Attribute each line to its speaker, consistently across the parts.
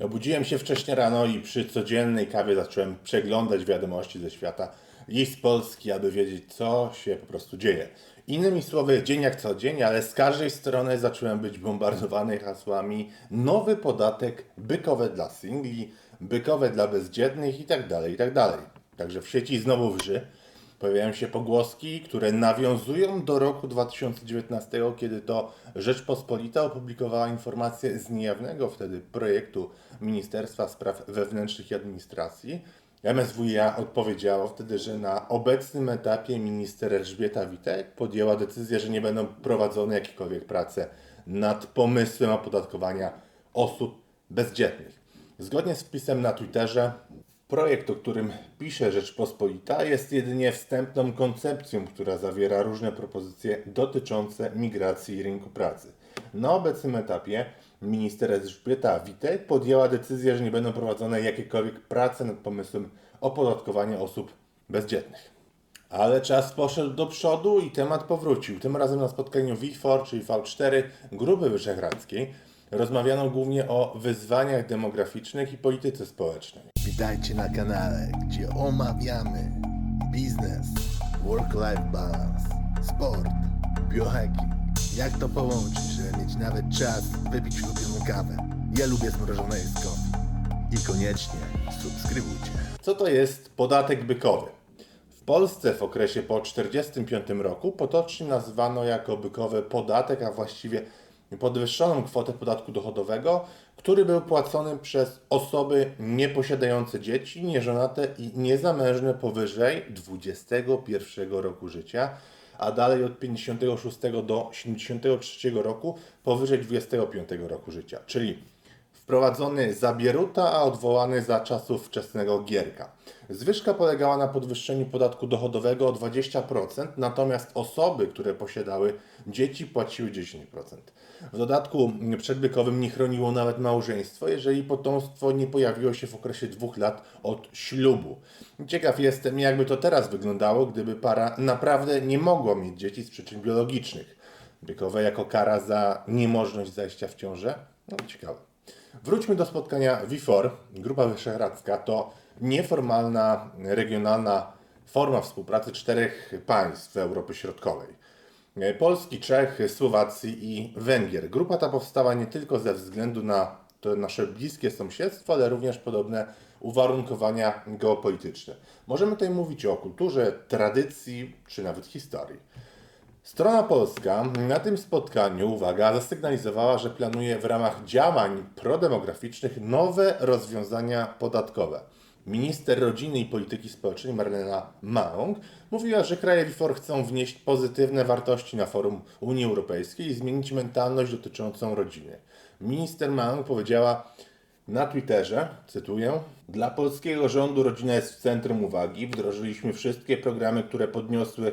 Speaker 1: Obudziłem się wcześnie rano i przy codziennej kawie zacząłem przeglądać wiadomości ze świata i z Polski, aby wiedzieć, co się po prostu dzieje. Innymi słowy, dzień jak co dzień, ale z każdej strony zacząłem być bombardowany hasłami nowy podatek bykowe dla singli, bykowe dla bezdzietnych itd., itd. Także w sieci znowu wrzy. Pojawiają się pogłoski, które nawiązują do roku 2019, kiedy to Rzeczpospolita opublikowała informację z niejawnego wtedy projektu Ministerstwa Spraw Wewnętrznych i Administracji. MSWiA odpowiedziało wtedy, że na obecnym etapie minister Elżbieta Witek podjęła decyzję, że nie będą prowadzone jakiekolwiek prace nad pomysłem opodatkowania osób bezdzietnych. Zgodnie z wpisem na Twitterze, projekt, o którym pisze Rzeczpospolita, jest jedynie wstępną koncepcją, która zawiera różne propozycje dotyczące migracji i rynku pracy. Na obecnym etapie minister Elżbieta Witek podjęła decyzję, że nie będą prowadzone jakiekolwiek prace nad pomysłem opodatkowania osób bezdzietnych. Ale czas poszedł do przodu i temat powrócił. Tym razem na spotkaniu V4, czyli V4 Grupy Wyszehradzkiej, rozmawiano głównie o wyzwaniach demograficznych i polityce społecznej.
Speaker 2: Witajcie na kanale, gdzie omawiamy biznes, work-life balance, sport, biohacking. Jak to połączyć, żeby mieć nawet czas wypić ulubioną kawę? Ja lubię zmrożone jest I koniecznie subskrybujcie.
Speaker 1: Co to jest podatek bykowy? W Polsce w okresie po 1945 roku potocznie nazywano jako bykowy podatek, a właściwie podwyższoną kwotę podatku dochodowego, który był płacony przez osoby nieposiadające dzieci, nieżonate i niezamężne powyżej 21 roku życia, a dalej od 56 do 73 roku powyżej 25 roku życia, czyli wprowadzony za Bieruta, a odwołany za czasów wczesnego Gierka. Zwyżka polegała na podwyższeniu podatku dochodowego o 20%, natomiast osoby, które posiadały dzieci, płaciły 10%. W dodatku przedbykowym nie chroniło nawet małżeństwo, jeżeli potomstwo nie pojawiło się w okresie dwóch lat od ślubu. Ciekaw jestem, jakby to teraz wyglądało, gdyby para naprawdę nie mogła mieć dzieci z przyczyn biologicznych. Bykowe jako kara za niemożność zajścia w ciążę? No ciekawe. Wróćmy do spotkania WIFOR. Grupa Wyszehradzka to nieformalna, regionalna forma współpracy czterech państw Europy Środkowej. Polski, Czech, Słowacji i Węgier. Grupa ta powstała nie tylko ze względu na to nasze bliskie sąsiedztwo, ale również podobne uwarunkowania geopolityczne. Możemy tutaj mówić o kulturze, tradycji czy nawet historii. Strona polska na tym spotkaniu, uwaga, zasygnalizowała, że planuje w ramach działań prodemograficznych nowe rozwiązania podatkowe. Minister Rodziny i Polityki Społecznej Marlena Małąg mówiła, że kraje WIFOR chcą wnieść pozytywne wartości na forum Unii Europejskiej i zmienić mentalność dotyczącą rodziny. Minister Małąg powiedziała na Twitterze, cytuję, dla polskiego rządu rodzina jest w centrum uwagi. Wdrożyliśmy wszystkie programy, które podniosły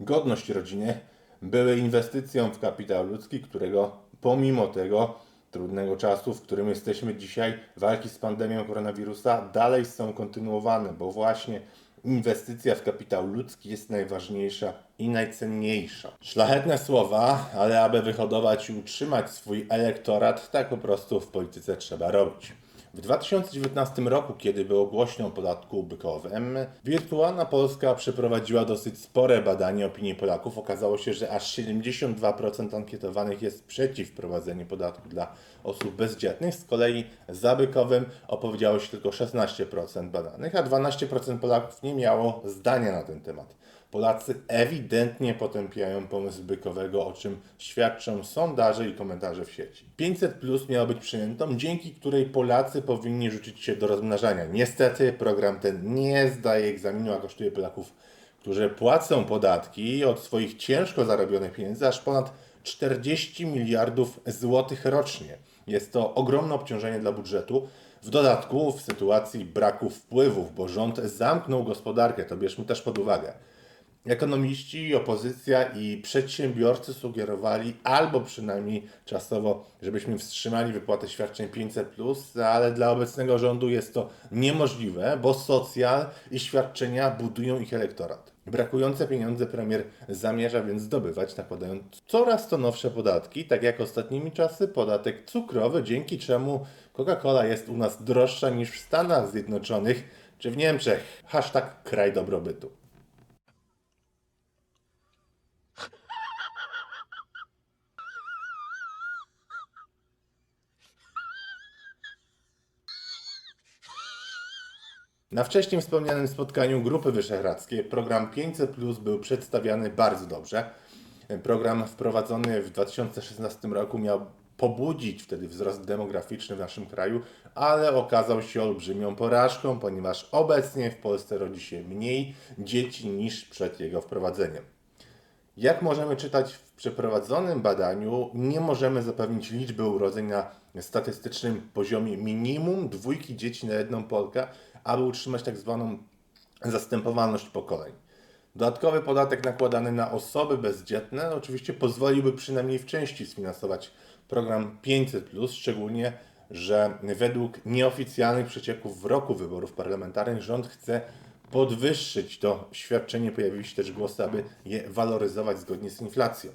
Speaker 1: godność rodziny, były inwestycją w kapitał ludzki, którego pomimo tego trudnego czasu, w którym jesteśmy dzisiaj, walki z pandemią koronawirusa dalej są kontynuowane, bo właśnie inwestycja w kapitał ludzki jest najważniejsza i najcenniejsza. Szlachetne słowa, ale aby wyhodować i utrzymać swój elektorat, tak po prostu w polityce trzeba robić. W 2019 roku, kiedy było głośno o podatku bykowym, Wirtualna Polska przeprowadziła dosyć spore badanie opinii Polaków. Okazało się, że aż 72% ankietowanych jest przeciw wprowadzeniu podatku dla osób bezdzietnych. Z kolei za bykowym opowiedziało się tylko 16% badanych, a 12% Polaków nie miało zdania na ten temat. Polacy ewidentnie potępiają pomysł bykowego, o czym świadczą sondaże i komentarze w sieci. 500 plus miało być przyjętą, dzięki której Polacy powinni rzucić się do rozmnażania. Niestety program ten nie zdaje egzaminu, a kosztuje Polaków, którzy płacą podatki od swoich ciężko zarobionych pieniędzy aż ponad 40 miliardów złotych rocznie. Jest to ogromne obciążenie dla budżetu. W dodatku w sytuacji braku wpływów, bo rząd zamknął gospodarkę, to bierzmy też pod uwagę. Ekonomiści, opozycja i przedsiębiorcy sugerowali, albo przynajmniej czasowo, żebyśmy wstrzymali wypłatę świadczeń 500, ale dla obecnego rządu jest to niemożliwe, bo socjal i świadczenia budują ich elektorat. Brakujące pieniądze premier zamierza więc zdobywać, nakładając coraz to nowsze podatki, tak jak ostatnimi czasy podatek cukrowy, dzięki czemu Coca-Cola jest u nas droższa niż w Stanach Zjednoczonych czy w Niemczech. Hashtag kraj dobrobytu. Na wcześniej wspomnianym spotkaniu Grupy Wyszehradzkiej program 500 Plus był przedstawiany bardzo dobrze. Program wprowadzony w 2016 roku miał pobudzić wtedy wzrost demograficzny w naszym kraju, ale okazał się olbrzymią porażką, ponieważ obecnie w Polsce rodzi się mniej dzieci niż przed jego wprowadzeniem. Jak możemy czytać w przeprowadzonym badaniu, nie możemy zapewnić liczby urodzeń na statystycznym poziomie minimum dwójki dzieci na jedną Polkę, aby utrzymać tak zwaną zastępowalność pokoleń. Dodatkowy podatek nakładany na osoby bezdzietne oczywiście pozwoliłby przynajmniej w części sfinansować program 500, szczególnie, że według nieoficjalnych przecieków w roku wyborów parlamentarnych rząd chce podwyższyć to świadczenie. Pojawiły się też głosy, aby je waloryzować zgodnie z inflacją.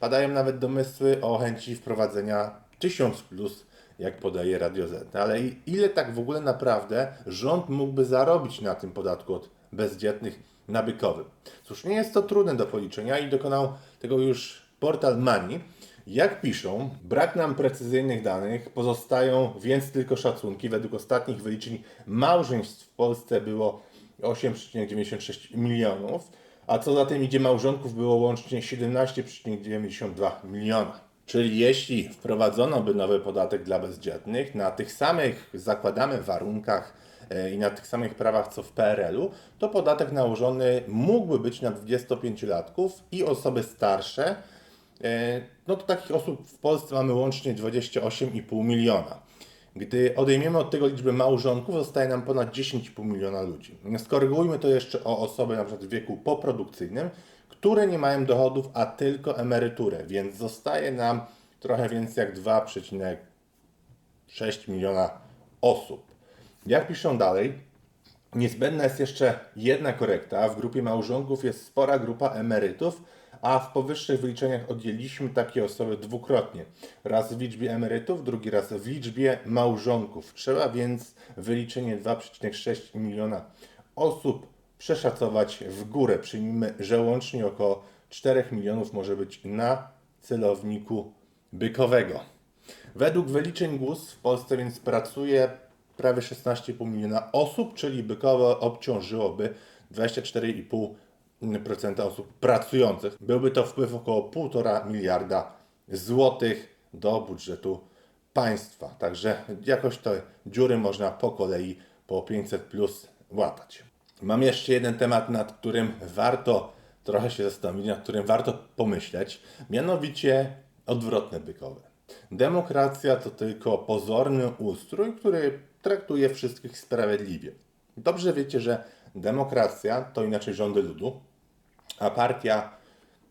Speaker 1: Padają nawet domysły o chęci wprowadzenia 1000 plus, jak podaje Radio Z. Ale ile tak w ogóle naprawdę rząd mógłby zarobić na tym podatku od bezdzietnych nabykowym? Cóż, nie jest to trudne do policzenia i dokonał tego już portal Money. Jak piszą, brak nam precyzyjnych danych, pozostają więc tylko szacunki. Według ostatnich wyliczeń małżeństw w Polsce było 8,96 milionów, a co za tym idzie małżonków było łącznie 17,92 miliona. Czyli jeśli wprowadzono by nowy podatek dla bezdzietnych na tych samych, zakładamy, warunkach e, i na tych samych prawach co w PRL-u, to podatek nałożony mógłby być na 25-latków i osoby starsze, E, no to takich osób w Polsce mamy łącznie 28,5 miliona. Gdy odejmiemy od tego liczbę małżonków, zostaje nam ponad 10,5 miliona ludzi. Skorygujmy to jeszcze o osoby na przykład w wieku poprodukcyjnym, które nie mają dochodów, a tylko emeryturę, więc zostaje nam trochę więcej jak 2,6 miliona osób. Jak piszą dalej, Niezbędna jest jeszcze jedna korekta. W grupie małżonków jest spora grupa emerytów, a w powyższych wyliczeniach odjęliśmy takie osoby dwukrotnie. Raz w liczbie emerytów, drugi raz w liczbie małżonków. Trzeba więc wyliczenie 2,6 miliona osób przeszacować w górę. Przyjmijmy, że łącznie około 4 milionów może być na celowniku bykowego. Według wyliczeń GUS w Polsce więc pracuje prawie 16,5 miliona osób, czyli bykowo obciążyłoby 24,5% osób pracujących. Byłby to wpływ około 1,5 miliarda złotych do budżetu państwa. Także jakoś te dziury można po kolei po 500 plus łatać. Mam jeszcze jeden temat, nad którym warto trochę się zastanowić, nad którym warto pomyśleć, mianowicie odwrotne bykowe. Demokracja to tylko pozorny ustrój, który traktuje wszystkich sprawiedliwie. Dobrze wiecie, że demokracja to inaczej rządy ludu, a partia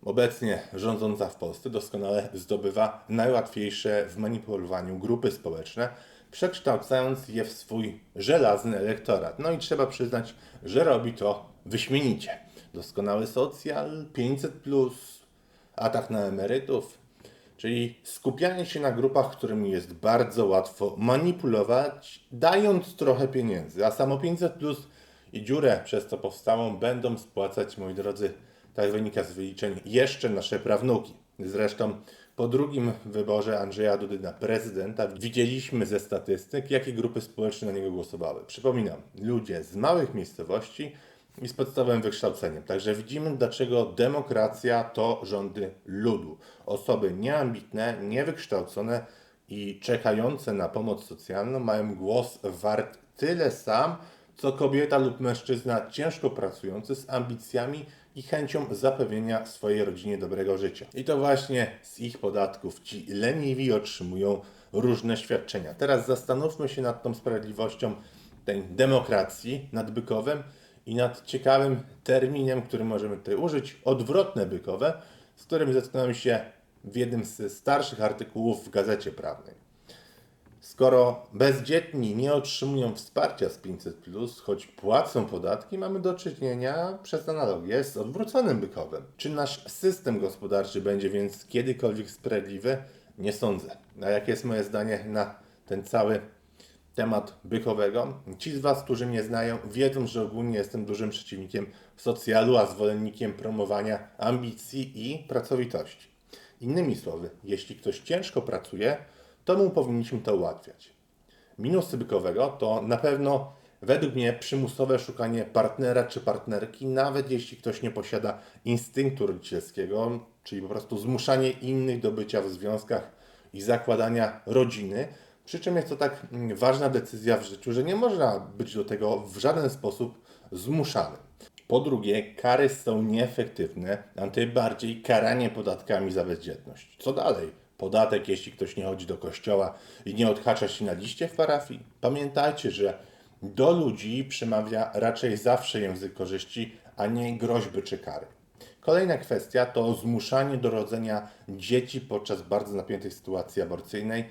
Speaker 1: obecnie rządząca w Polsce doskonale zdobywa najłatwiejsze w manipulowaniu grupy społeczne, przekształcając je w swój żelazny elektorat. No i trzeba przyznać, że robi to wyśmienicie. Doskonały socjal, 500, atak na emerytów, czyli skupianie się na grupach, którymi jest bardzo łatwo manipulować, dając trochę pieniędzy. A samo 500 plus i dziurę przez to powstałą będą spłacać, moi drodzy, tak wynika z wyliczeń, jeszcze nasze prawnuki. Zresztą po drugim wyborze Andrzeja Dudy na prezydenta widzieliśmy ze statystyk, jakie grupy społeczne na niego głosowały. Przypominam, ludzie z małych miejscowości i z podstawowym wykształceniem. Także widzimy, dlaczego demokracja to rządy ludu. Osoby nieambitne, niewykształcone i czekające na pomoc socjalną mają głos wart tyle sam, co kobieta lub mężczyzna ciężko pracujący z ambicjami i chęcią zapewnienia swojej rodzinie dobrego życia. I to właśnie z ich podatków ci leniwi otrzymują różne świadczenia. Teraz zastanówmy się nad tą sprawiedliwością tej demokracji, nad bykowym i nad ciekawym terminem, który możemy tutaj użyć, odwrotne bykowe, z którym zetknąłem się w jednym z starszych artykułów w Gazecie Prawnej. Skoro bezdzietni nie otrzymują wsparcia z 500, choć płacą podatki, mamy do czynienia przez analogię z odwróconym bykowym. Czy nasz system gospodarczy będzie więc kiedykolwiek sprawiedliwy? Nie sądzę. A jakie jest moje zdanie na ten cały temat bykowego. Ci z Was, którzy mnie znają, wiedzą, że ogólnie jestem dużym przeciwnikiem socjalu, a zwolennikiem promowania ambicji i pracowitości. Innymi słowy, jeśli ktoś ciężko pracuje, to mu powinniśmy to ułatwiać. Minusy bykowego to na pewno według mnie przymusowe szukanie partnera czy partnerki, nawet jeśli ktoś nie posiada instynktu rodzicielskiego, czyli po prostu zmuszanie innych do bycia w związkach i zakładania rodziny. Przy czym jest to tak mm, ważna decyzja w życiu, że nie można być do tego w żaden sposób zmuszanym. Po drugie, kary są nieefektywne, a tym bardziej karanie podatkami za bezdzietność. Co dalej? Podatek, jeśli ktoś nie chodzi do kościoła i nie odhacza się na liście w parafii? Pamiętajcie, że do ludzi przemawia raczej zawsze język korzyści, a nie groźby czy kary. Kolejna kwestia to zmuszanie do rodzenia dzieci podczas bardzo napiętej sytuacji aborcyjnej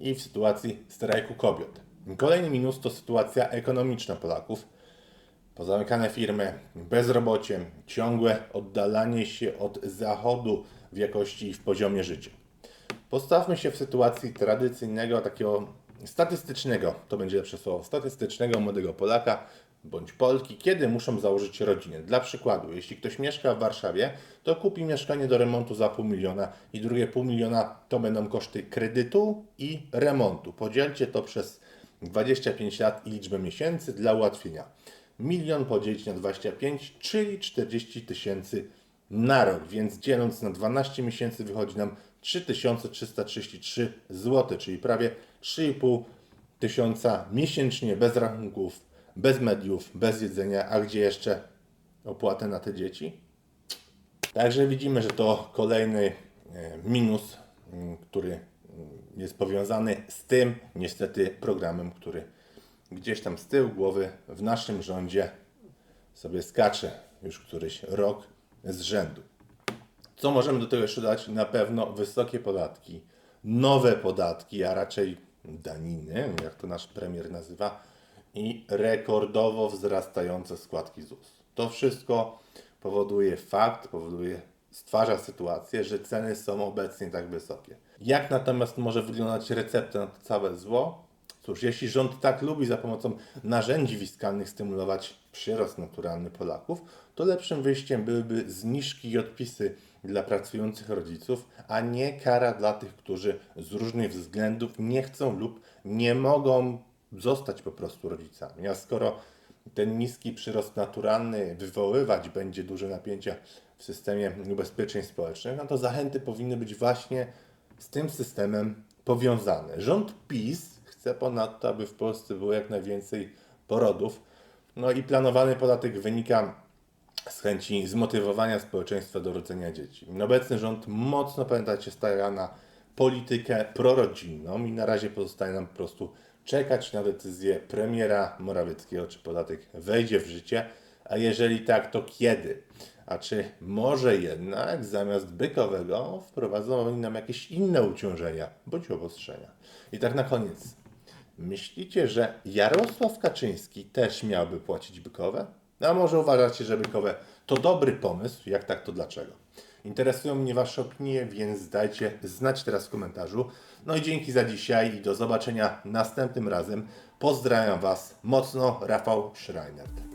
Speaker 1: i w sytuacji strajku kobiet. Kolejny minus to sytuacja ekonomiczna Polaków. Pozamykane firmy, bezrobocie, ciągłe oddalanie się od zachodu w jakości i w poziomie życia. Postawmy się w sytuacji tradycyjnego, takiego statystycznego, to będzie lepsze słowo, statystycznego młodego Polaka bądź Polki, kiedy muszą założyć rodzinę. Dla przykładu, jeśli ktoś mieszka w Warszawie, to kupi mieszkanie do remontu za pół miliona i drugie pół miliona to będą koszty kredytu i remontu. Podzielcie to przez 25 lat i liczbę miesięcy dla ułatwienia. Milion podzielić na 25, czyli 40 tysięcy na rok, więc dzieląc na 12 miesięcy wychodzi nam 3333 zł, czyli prawie 3,5 tysiąca miesięcznie bez rachunków, bez mediów, bez jedzenia, a gdzie jeszcze opłatę na te dzieci? Także widzimy, że to kolejny e, minus, m, który m, jest powiązany z tym niestety programem, który gdzieś tam z tyłu głowy w naszym rządzie sobie skacze już któryś rok z rzędu. Co możemy do tego jeszcze dodać? Na pewno wysokie podatki, nowe podatki, a raczej daniny, jak to nasz premier nazywa, i rekordowo wzrastające składki ZUS. To wszystko powoduje fakt, powoduje, stwarza sytuację, że ceny są obecnie tak wysokie. Jak natomiast może wyglądać recepta na to całe zło? Cóż, jeśli rząd tak lubi za pomocą narzędzi fiskalnych stymulować przyrost naturalny Polaków, to lepszym wyjściem byłyby zniżki i odpisy dla pracujących rodziców, a nie kara dla tych, którzy z różnych względów nie chcą lub nie mogą zostać po prostu rodzicami. A skoro ten niski przyrost naturalny wywoływać będzie duże napięcia w systemie ubezpieczeń społecznych, no to zachęty powinny być właśnie z tym systemem powiązane. Rząd PiS chce ponadto, aby w Polsce było jak najwięcej porodów. No i planowany podatek wynika z chęci zmotywowania społeczeństwa do rodzenia dzieci. Obecny rząd mocno, pamiętajcie, stawia na politykę prorodzinną i na razie pozostaje nam po prostu czekać na decyzję premiera Morawieckiego, czy podatek wejdzie w życie, a jeżeli tak, to kiedy? A czy może jednak zamiast bykowego wprowadzą oni nam jakieś inne uciążenia bądź obostrzenia? I tak na koniec. Myślicie, że Jarosław Kaczyński też miałby płacić bykowe? A może uważacie, że bykowe to dobry pomysł? Jak tak, to dlaczego? Interesują mnie Wasze opinie, więc dajcie znać teraz w komentarzu. No i dzięki za dzisiaj i do zobaczenia następnym razem. Pozdrawiam Was mocno, Rafał Schreiner.